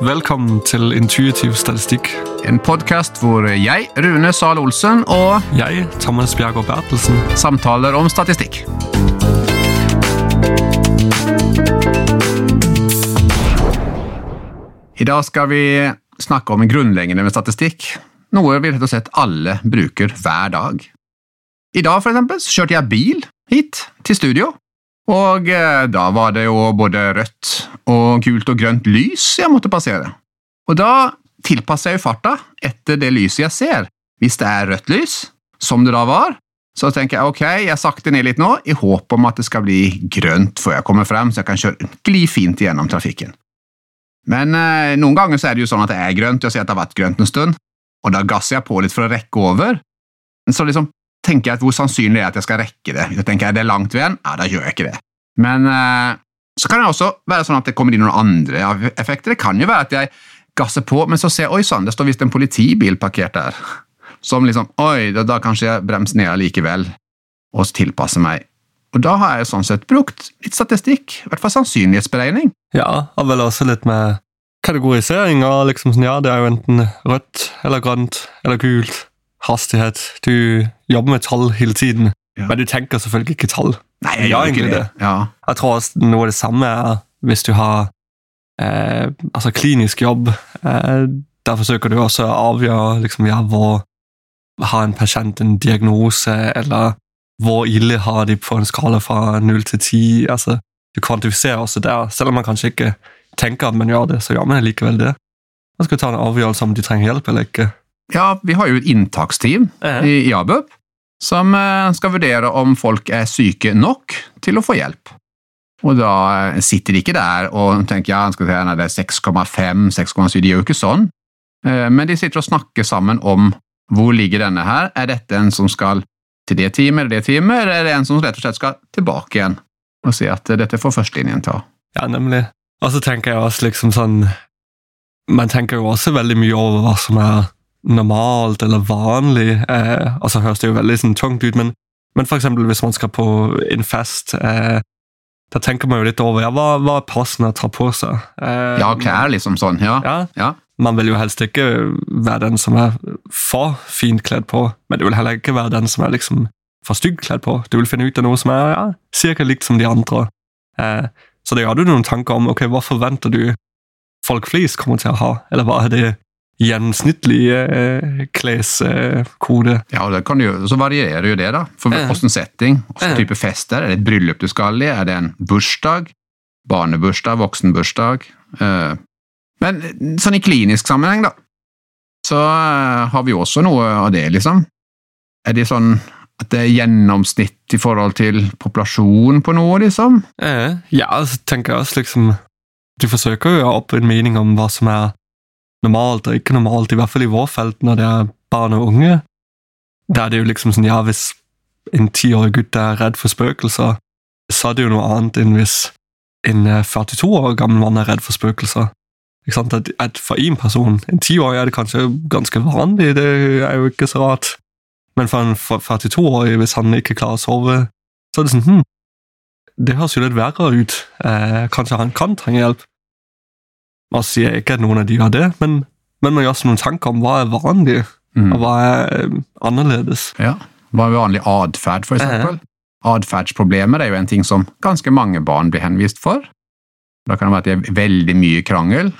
Velkommen til Intuitiv statistikk. En podkast hvor jeg, Rune Zahl Olsen, og Jeg, Thomas Bjergård Bertelsen. samtaler om statistikk. I dag skal vi snakke om grunnleggende med statistikk, noe vi rett og slett alle bruker hver dag. I dag for eksempel, så kjørte jeg bil hit til studio, og eh, da var det jo både rødt og gult og grønt lys jeg måtte passere. Og da tilpasser jeg jo farta etter det lyset jeg ser. Hvis det er rødt lys, som det da var, så tenker jeg ok, jeg sakter ned litt nå, i håp om at det skal bli grønt før jeg kommer frem, så jeg kan kjøre gli fint gjennom trafikken. Men eh, noen ganger så er det jo sånn at det er grønt, jeg ser at det har vært grønt en stund, og da gasser jeg på litt for å rekke over. Så liksom tenker jeg at hvor sannsynlig er at jeg skal rekke det. Da tenker jeg det er det langt ved en, ja, da gjør jeg ikke det. Men eh, så kan det også være sånn at det kommer inn noen andre effekter. Det kan jo være at jeg gasser på, men så ser jeg oi sann, det står visst en politibil parkert der. Som liksom oi, da, da kanskje jeg bremser ned allikevel, og tilpasser meg. Og da har jeg sånn sett brukt litt statistikk, i hvert fall sannsynlighetsberegning. Ja, og vel også litt med kategorisering. og liksom sånn, ja, Det er jo enten rødt eller grønt eller gult. Hastighet. Du jobber med tall hele tiden, Ja. men du tenker selvfølgelig ikke tall. Nei, jeg gjør egentlig det. Ja. Jeg tror også noe av det samme er hvis du har eh, altså klinisk jobb. Eh, der forsøker du også å avgjøre liksom, ja, hvor har en pasient en diagnose, eller hvor ille har de på en skala fra null til ti. Altså, du kvantifiserer også der, selv om man kanskje ikke tenker at man gjør det, så gjør man likevel det. Man skal ta en avgjørelse om de trenger hjelp eller ikke. Ja, vi har jo et inntaksteam uh i i ABUP som eh, skal vurdere om folk er syke nok til å få hjelp. Og da eh, sitter de ikke der og tenker ja, skal se, nei, det er 6,5, 6,7, de gjør jo ikke sånn. Eh, Men de sitter og snakker sammen om hvor ligger denne her, er dette en som skal til det teamet eller det teamet, eller er det en som rett og slett skal tilbake igjen og si at dette får førstelinjen ta. Ja, nemlig. Og så tenker jeg også liksom sånn Man tenker jo også veldig mye over hva som er normalt eller vanlig. Eh, og så høres det jo veldig sånn tungt ut, men, men eksempel hvis man skal på en fest eh, Da tenker man jo litt over ja, hva, hva er passende å ta på seg. Eh, Ja, klær liksom sånn, ja. Ja, Ja. Man vil jo helst ikke være den som er for fint kledd på, men det vil heller ikke være den som er liksom for stygt kledd på. Du vil finne ut av noe som er ja, cirka likt som de andre. Eh, så det har du noen tanker om. ok, Hva forventer du folk flest kommer til å ha? Eller hva er det gjennomsnittlige eh, kleskode? Ja, og det kan jo, så varierer jo det, da. For hvilken setting, hvilken type fester. Er det et bryllup du skal i? Er det en bursdag? Barnebursdag? Voksenbursdag? Eh, Men sånn i klinisk sammenheng, da, så eh, har vi også noe av det, liksom. Er det sånn at det er gjennomsnitt i forhold til populasjon på noe, liksom? Ja, så tenker jeg også liksom Du forsøker jo å ha opp en mening om hva som er normalt og ikke normalt, i hvert fall i vår felt når det er barn og unge. Da er det jo liksom sånn, ja, hvis en tiårig gutt er redd for spøkelser, så er det jo noe annet enn hvis en eh, 42 år gammel mann er redd for spøkelser. Ikke sant? At, at for én person, en tiårig, er det kanskje ganske vanlig, det er jo ikke så rart. Men for en 42-årig, hvis han ikke klarer å sove, så er det sånn hm, det høres jo litt verre ut. Eh, kanskje han kan trenge hjelp. Nå sier ikke at noen av de har det, men, men man gjør seg noen tanker om hva er vanlig, Mm. og hva er eh, annerledes. Ja. Hva er vanlig atferd, for eksempel? Atferdsproblemer er jo en ting som ganske mange barn blir henvist for. Da kan det være at det er veldig mye krangel.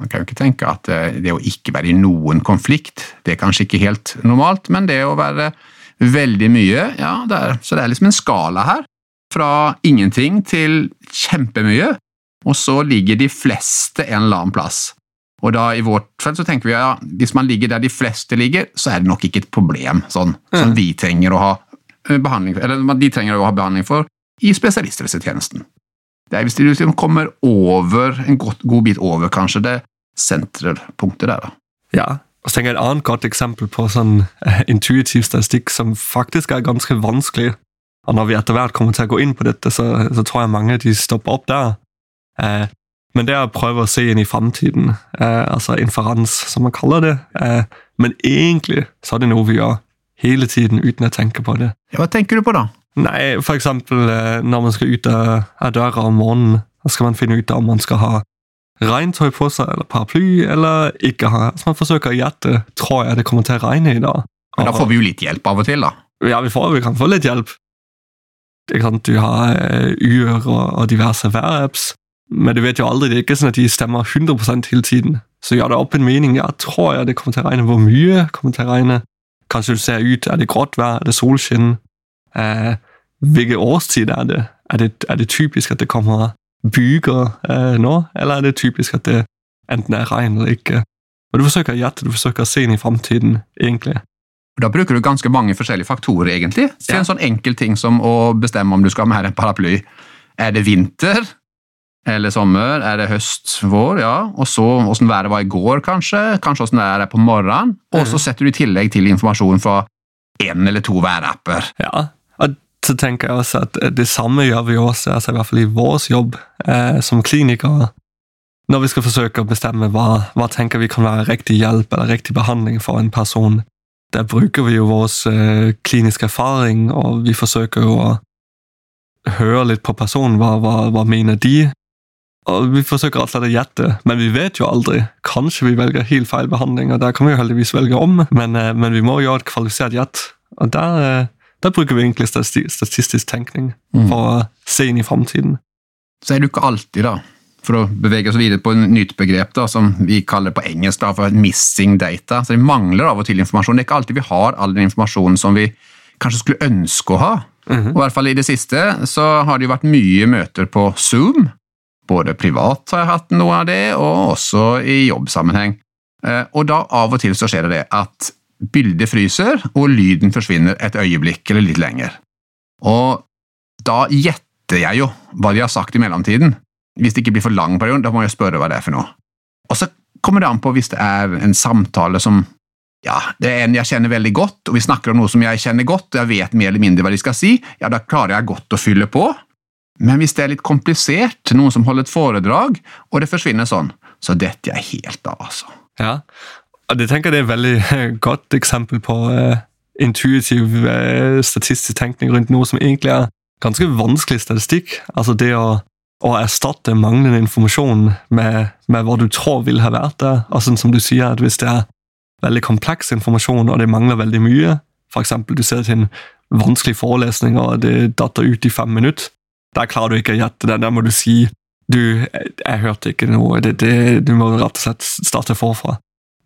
Man kan jo ikke tenke at eh, det å ikke være i noen konflikt, det er kanskje ikke helt normalt, men det å være veldig mye, ja, det er, så det er liksom en skala her. Fra ingenting til kjempemye, og så ligger de fleste en eller annen plass. Og da i vårt felt så tenker vi ja, hvis man ligger der de fleste ligger, så er det nok ikke et problem sånn, som Mm. vi trenger å ha eh, behandling for, eller de trenger å ha behandling for i spesialisthelsetjenesten. Det er hvis de liksom kommer over, en god, god bit over kanskje det senterpunktet der. da. Ja, og så tenker jeg Et annet godt eksempel på sånn eh, intuitiv statistikk som faktisk er ganske vanskelig, og når vi etter hvert kommer til å gå inn på dette, så, så tror jeg mange de stopper opp der. Eh, men det å prøve å se inn i framtiden, eh, altså inferans, som man kaller det. Eh, men egentlig så er det noe vi gjør hele tiden uten å tenke på det. Ja, hva tenker du på da? Nei, for eksempel eh, når man skal ut av, døra om morgenen, da skal man finne ut om man skal ha regntøy på seg eller paraply eller ikke ha. Så man forsøker å gjette tror jeg det kommer til å regne i dag. Men da får vi jo litt hjelp av og til, da. Ja, vi, får, vi kan få litt hjelp. Du har uh, uer og, og diverse værapps, men du vet jo aldri, det er ikke sånn at de stemmer 100% hele tiden. Så gjør det opp en mening. Ja, tror jeg det kommer til å regne. Hvor mye kommer til å regne? Kanskje du ser ut, er det grått vær, er det solskinn? Eh, hvilken årstid er det? Er, det? er det typisk at det kommer byger eh, nå, eller er det typisk at det enten er regn eller ikke? Og Du forsøker å gjette, du forsøker å se inn i framtiden, egentlig. Da bruker du ganske mange forskjellige faktorer, egentlig. Se en sånn enkel ting som å bestemme om du skal ha med en paraply. Er det vinter? Eller sommer? Er det høst? Vår? Ja. Og så åssen været var i går, kanskje. Kanskje åssen været er på morgenen. Og så setter du i tillegg til informasjon fra én eller to værapper. Ja, og så tenker jeg også at det samme gjør vi også, altså i hvert fall i vår jobb eh, som klinikere. Når vi skal forsøke å bestemme hva, hva tenker vi kan være riktig hjelp eller riktig behandling for en person, der bruker vi jo vår eh, kliniske erfaring, og vi forsøker jo å høre litt på personen. Hva, hva, hva mener de? Og Vi forsøker alltid å gjette, men vi vet jo aldri. Kanskje vi velger helt feil behandling, og der kan vi jo heldigvis velge om, men, eh, men vi må gjøre et kvalifisert gjett. Og der, eh, der, bruker vi egentlig statistisk tenkning mm. for å se inn i framtiden. Så er det jo ikke alltid, da, for å bevege oss videre på et nytt begrep da, som vi kaller på engelsk da, for 'missing data'. Så Det mangler av og til informasjon. Det er ikke alltid vi har all den informasjonen som vi kanskje skulle ønske å ha. Mm -hmm. Og i hvert fall I det siste så har det jo vært mye møter på Zoom. Både privat har jeg hatt noe av det, og også i jobbsammenheng. Eh, og da av og til så skjer det at bildet fryser, og lyden forsvinner et øyeblikk eller litt lenger. Og da gjetter jeg jo hva de har sagt i mellomtiden. Hvis det ikke blir for lang periode, da må jeg spørre hva det er for noe. Og så kommer det an på hvis det er en samtale som ja, det er en jeg kjenner veldig godt, og vi snakker om noe som jeg kjenner godt, og jeg vet mer eller mindre hva de skal si, ja, da klarer jeg godt å fylle på. Men hvis det er litt komplisert, noen som holder et foredrag, og det forsvinner sånn, så detter jeg helt av, altså. Ja, det tenker jeg det er et veldig godt eksempel på uh, intuitiv uh, statistisk tenkning rundt noe som egentlig er ganske vanskelig statistikk. Altså det å å erstatte manglende informasjon med, med, hva du tror vil ha vært der. Altså som du sier, at Hvis det er veldig kompleks informasjon, og det mangler veldig mye, f.eks. du ser til en vanskelig forelesning, og det datter ut i fem minutter, der klarer du ikke å gjette det. Der må du si du, jeg, hørte ikke noe, det, det, du må rett og slett starte forfra.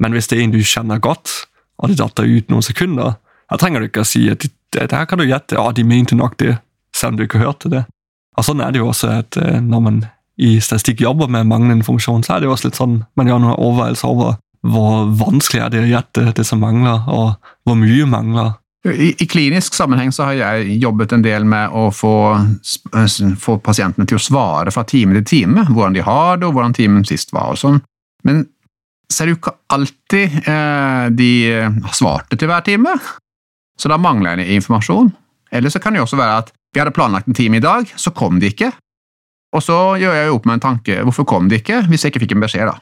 Men hvis det er en du kjenner godt, og det datter ut noen sekunder, da trenger du ikke å si at det, her kan du gjette, ja, de mente nok det, selv om du ikke hørte det. Og Sånn er det jo også at eh, når man i statistikk jobber med manglende informasjon, så er det jo også litt sånn man gjør noen overveielser over hvor vanskelig er det å gjette det som mangler, og hvor mye mangler. I, I, klinisk sammenheng så har jeg jobbet en del med å få, få, pasientene til å svare fra time til time, hvordan de har det, og hvordan timen sist var. og sånn. Men så er det jo ikke alltid eh, de svarte til hver time, så da mangler jeg informasjon. Eller så kan det jo også være at vi hadde planlagt en time i dag, så kom de ikke. Og så gjør jeg jo opp med en tanke, hvorfor kom de ikke, hvis jeg ikke fikk en beskjed, da?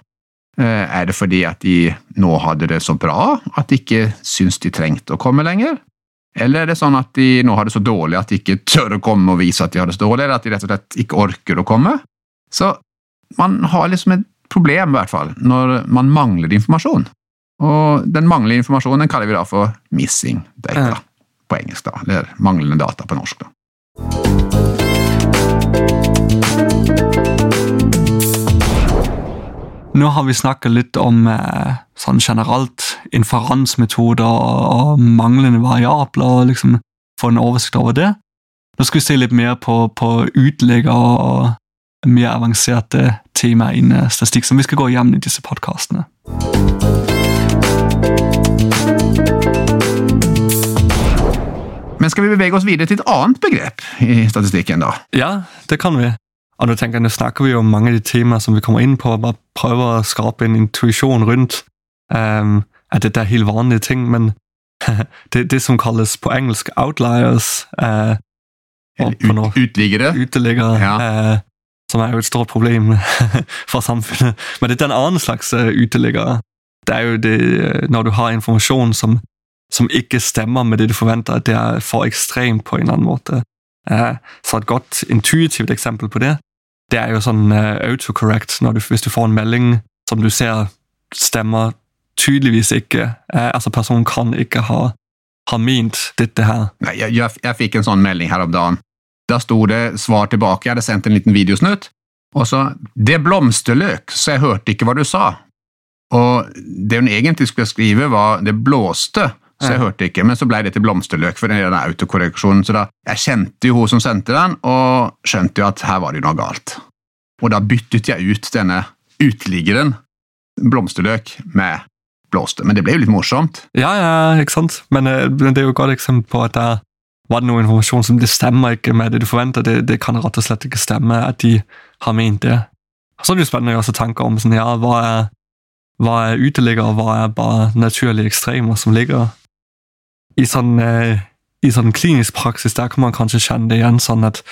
Eh, er det fordi at de nå hadde det så bra at de ikke syns de trengte å komme lenger? Eller er det sånn at de nå har det så dårlig at de ikke tør å komme og vise at de har det så dårlig, eller at de rett og slett ikke orker å komme? Så man har liksom et problem, i hvert fall, når man mangler informasjon. Og den manglende informasjonen kaller vi da for missing data, på engelsk, da, eller manglende data på norsk. da. Nå har vi snakket litt om eh, sånn generelt inferansmetoder og manglende variabler, og liksom få en oversikt over det. Nå skal vi se litt mer på, på utlegger og mer avanserte temaer innen statistikk, som vi skal gå gjennom i disse podkastene. Men skal vi bevege oss videre til et annet begrep i statistikken, da? Ja, det kan vi. Og nå tenker jeg, nå snakker vi jo om mange av de temaer som vi kommer inn på, og bare prøver å skape en intuisjon rundt um, at dette er helt vanlige ting, men det, det som kalles på engelsk outliers uh, Ut, Utliggere? Uteliggere. Ja. Uh, som er jo et stort problem for samfunnet. Men dette er en annen slags uh, uteliggere. Det er jo det når du har informasjon som som ikke stemmer med det du forventer, at det er for ekstremt på en eller annen måte. Så et godt intuitivt eksempel på det det er jo sånn autocorrect du, hvis du får en melding som du ser stemmer tydeligvis ikke. Uh, altså Personen kan ikke ha, ha ment dette her. Nei, jeg, jeg, jeg fikk en sånn melding her om dagen. Da sto det svar tilbake. Jeg hadde sendt en liten videosnutt. Og så 'Det blomsterløk', så jeg hørte ikke hva du sa. Og det hun egentlig skulle skrive, var 'det blåste', så jeg hørte ikke. Men så ble det til blomsterløk for den autokorreksjonen. Så da, jeg kjente jo hun som sendte den, og skjønte jo at her var det noe galt. Og da byttet jeg ut denne uteliggeren, blomsterløk, med blåste. Men det ble jo litt morsomt. Ja, ja, ikke sant? Men, eh, det er jo et godt eksempel på at der var det noe informasjon som det stemmer ikke med det du forventer. Det, det kan rett og slett ikke stemme at de har ment det. Så er det jo spennende å gjøre seg tanker om sånn, ja, hva er, hva er uteligger, og hva er bare naturlige ekstremer som ligger. I sånn, eh, I sånn klinisk praksis der kan man kanskje kjenne det igjen sånn at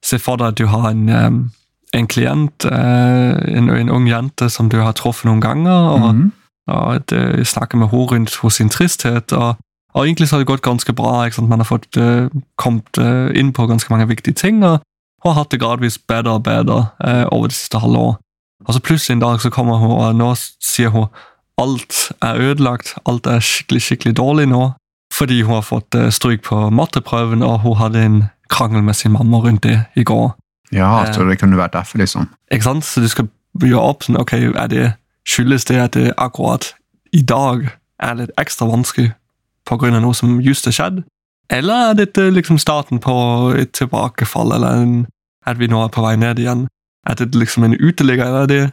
Se for deg at du har en, eh, en klient, eh, en, en ung jente som du har truffet noen ganger. og Mhm. og at, snakker snakke med henne rundt hos sin tristhet. Og, og egentlig så har det gått ganske bra. Man har fått uh, kommet uh, inn på ganske mange viktige ting og, og hatt det gradvis bedre og bedre uh, over det siste halve år. Og så plutselig en dag så kommer hun, og nå sier hun alt er ødelagt, alt er skikkelig skikkelig dårlig nå. Fordi hun har fått uh, stryk på matteprøven, og hun hadde en krangel med sin mamma rundt det i går. Ja, Eh. så det kunne vært derfor, liksom. Ikke sant? Så du skal gjøre opp sånn, ok, er det, skyldes det at det akkurat i dag er litt ekstra vanskelig av noe som just har skjedd? Eller er dette liksom starten på et tilbakefall, eller en, at vi nå er på vei ned igjen? Er det liksom en uteligger, eller er det,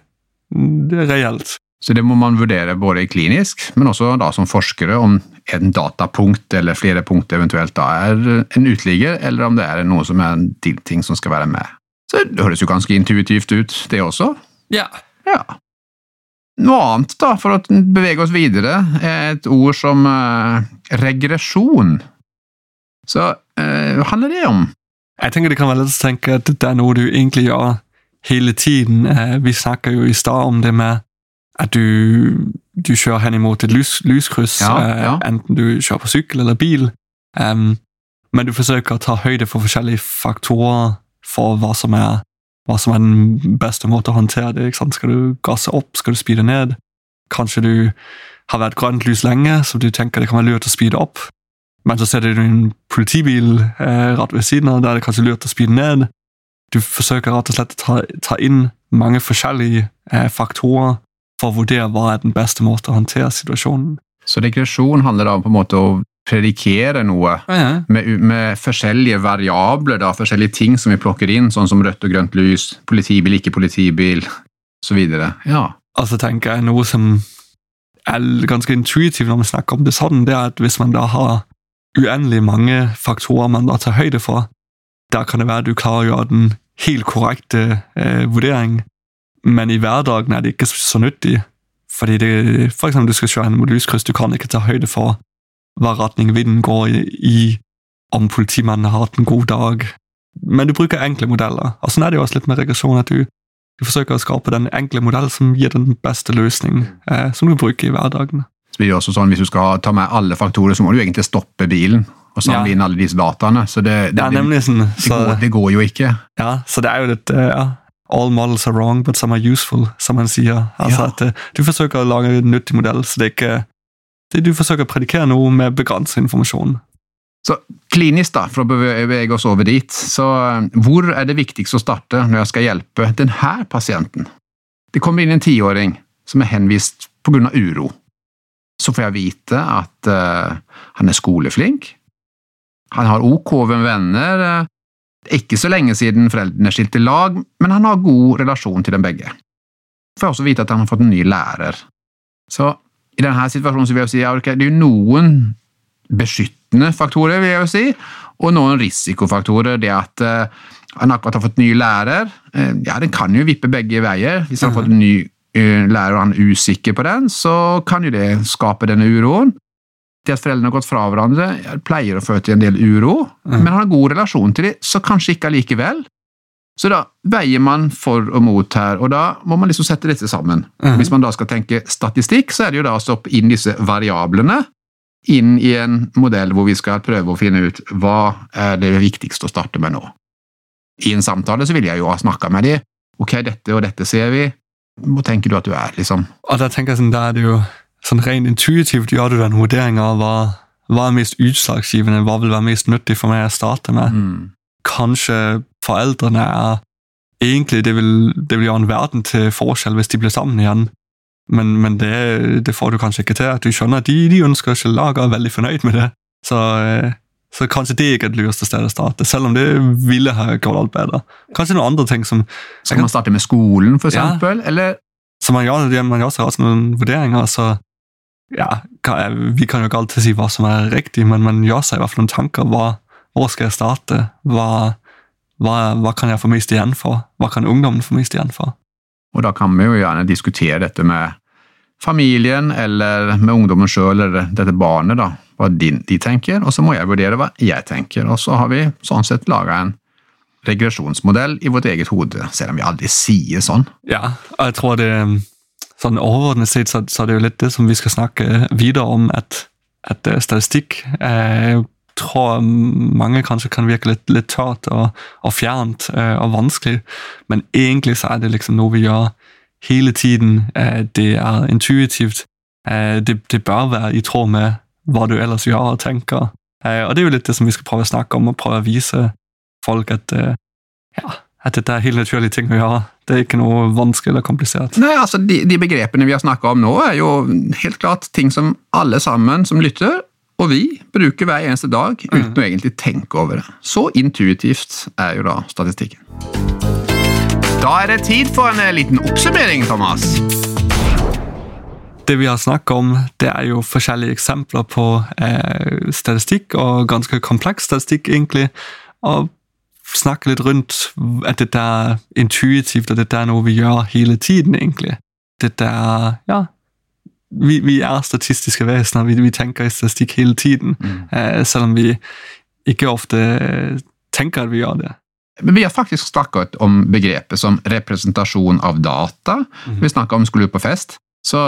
det er reelt? Så det må man vurdere både klinisk, men også da som forskere, om en datapunkt eller flere punkt eventuelt da er en uteligger, eller om det er noe som er en del ting som skal være med. Så det høres jo ganske intuitivt ut, det også. Ja. Ja. Noe annet, da, for å bevege oss videre, er et ord som eh, regresjon. Så eh, hva handler det om? Jeg tenker det kan være lett å tenke at det er noe du egentlig gjør hele tiden. Eh, Vi snakker jo i stad om det med at du, du kjører hen imot et lys, lyskryss, Ja, ja. Uh, enten du kjører på sykkel eller bil. Um, men du forsøker å ta høyde for forskjellige faktorer for hva som er, hva som er den beste måten å håndtere det. Skal du gasse opp? Skal du speede ned? Kanskje du har vært grønt lys lenge, så du tenker det kan være lurt å speede opp. Men så ser du en politibil eh, rett ved siden av, der er det kanskje lurt å speede ned. Du forsøker rett og slett å ta, ta inn mange forskjellige eh, faktorer for å vurdere hva er den beste måten å håndtere situasjonen. Så regresjon handler da om på en måte å predikere noe med, med forskjellige variabler, da, forskjellige ting som vi plukker inn, sånn som rødt og grønt lys, politibil, ikke politibil, så videre. Ja. Altså tenker jeg noe som er ganske intuitivt når vi snakker om det sånn, det er at hvis man da har uendelig mange faktorer man da tar høyde for, da kan det være at du klarer å gjøre den helt korrekte eh, vurdering, men i hverdagen er det ikke så nyttig. Fordi det, for eksempel du skal kjøre en mot lyskryss, du kan ikke ta høyde for hva retning vinden går i, om politimannen har hatt en god dag. Men du bruker enkle modeller. Og sånn er det jo også litt med regresjon, at du, du forsøker å skape den enkle modell som gir den beste løsning, eh, som du bruker i hverdagen. Så blir gjør også sånn, Hvis du skal ta med alle faktorer, så må du egentlig stoppe bilen og samle Ja. inn alle disse dataene. Så det, det, det, nemlig sånn, det, går, det går jo ikke. ja, så det er jo litt eh, ja, All models are wrong, but some are useful, som man sier. Altså Ja. at eh, Du forsøker å lage en nyttig modell, så det ikke det, Du forsøker å predikere noe med begrenset informasjon. Så klinisk, da, for å bevege oss over dit, så eh, hvor er det viktigst å starte når jeg skal hjelpe denne pasienten? Det kommer inn en tiåring som er henvist pga. uro. Så får jeg vite at uh, han er skoleflink, han har ok med venner, det er ikke så lenge siden foreldrene skilte lag, men han har god relasjon til dem begge. Får jeg også vite at han har fått en ny lærer. Så i denne situasjonen så vil jeg si at det er noen beskyttende faktorer, vil jeg jo si, og noen risikofaktorer. Det at eh, han akkurat har fått ny lærer, eh, ja, den kan jo vippe begge veier. Hvis han har fått en ny eh, lærer og han er usikker på den, så kan jo det skape denne uroen. Det at foreldrene har gått fra hverandre, pleier å føre til en del uro, mm. men har en god relasjon til dem, så kanskje ikke allikevel. Så da veier man for og mot her, og da må man liksom sette dette sammen. Mm. Hvis man da skal tenke statistikk, så er det jo da å stoppe inn disse variablene inn i en modell hvor vi skal prøve å finne ut hva er det viktigste å starte med nå. I en samtale så vil jeg jo ha snakka med dem ok, dette og dette ser vi. Hvor tenker du at du er, liksom? Og da tenker jeg sånn, da er det jo sånn rent intuitivt gjør du den vurderinga av hva, hva er mest utslagsgivende, hva vil være mest nyttig for meg å starte med. Mm. Kanskje foreldrene er egentlig det vil, det vil gjøre en verden til forskjell hvis de blir sammen igjen. Men, men det, det, får du kanskje ikke til. at Du skjønner at de, de ønsker ikke lag og er veldig fornøyd med det. Så, eh, så kanskje det ikke er det lureste stedet å starte, selv om det ville ha gjort alt bedre. Kanskje noen andre ting som Skal man starte med skolen, for Ja. eksempel? Eller Så man gjør, det- man gjør seg også noen vurderinger, så ja, Vi kan jo ikke alltid si hva som er riktig, men man gjør seg i hvert fall noen tanker. Hva, hvor skal jeg starte? Hva, hva, hva kan jeg få mest igjen for? Hva kan ungdommen få mest igjen for? Og da kan vi jo gjerne diskutere dette med familien eller med ungdommen sjøl eller dette barnet, da, hva de, de tenker, og så må jeg vurdere hva jeg tenker. Og så har vi sånn sett laga en regresjonsmodell i vårt eget hode, selv om vi aldri sier sånn. Ja, jeg tror det sånn overordnet sett så, så er det jo litt det som vi skal snakke videre om, at, at eh, statistikk eh, tror mange kanskje kan virke litt, litt tørt og, og fjernt eh, og vanskelig, men egentlig så er det liksom noe vi gjør hele tiden. Eh, det er intuitivt. Eh, det, det bør være i tråd med hva du ellers gjør og tenker. Eh, og det er jo litt det som vi skal prøve å snakke om, og prøve å vise folk at eh, ja, at dette er helt naturlige ting å gjøre. Det er ikke noe vanskelig eller komplisert. Nei, altså De, de begrepene vi har snakka om nå, er jo helt klart ting som alle sammen som lytter, og vi, bruker hver eneste dag uten å egentlig tenke over det. Så intuitivt er jo da statistikken. Da er det tid for en eh, liten oppsummering, Thomas. Det vi har snakket om, det er jo forskjellige eksempler på eh, statistikk, og ganske kompleks statistikk, egentlig. Og snakke litt rundt at dette er intuitivt, og dette er noe vi gjør hele tiden, egentlig. Dette er Ja. Vi, vi er statistiske vesener. Vi, vi tenker i statistikk hele tiden. Eh, selv om vi ikke ofte eh, tenker at vi gjør det. Men vi har faktisk snakket om begrepet som representasjon av data. Vi snakka om skulle på fest. Så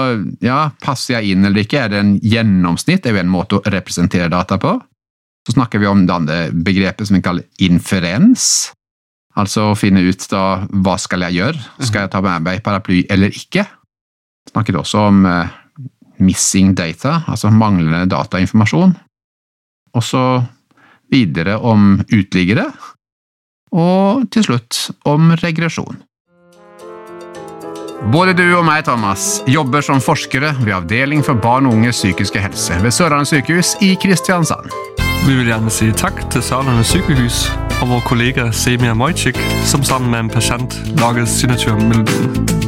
ja, passer jeg inn eller ikke? Er det en gjennomsnitt? Det er jo en måte å representere data på. Så snakker vi om det begrepet som vi kaller inferens. Altså å finne ut da hva skal jeg gjøre? Skal jeg ta med meg paraply eller ikke? Vi snakker også om uh, missing data, altså manglende datainformasjon. Og så videre om utliggere. Og til slutt om regresjon. Både du og meg, Thomas, jobber som forskere ved Avdeling for barn og unges psykiske helse ved Sørlandet sykehus i Kristiansand. Vi vil gjerne si takk til Sørlandet sykehus og vår kollega Semir Mojcik, som sammen med en pasient laget signaturmelodien.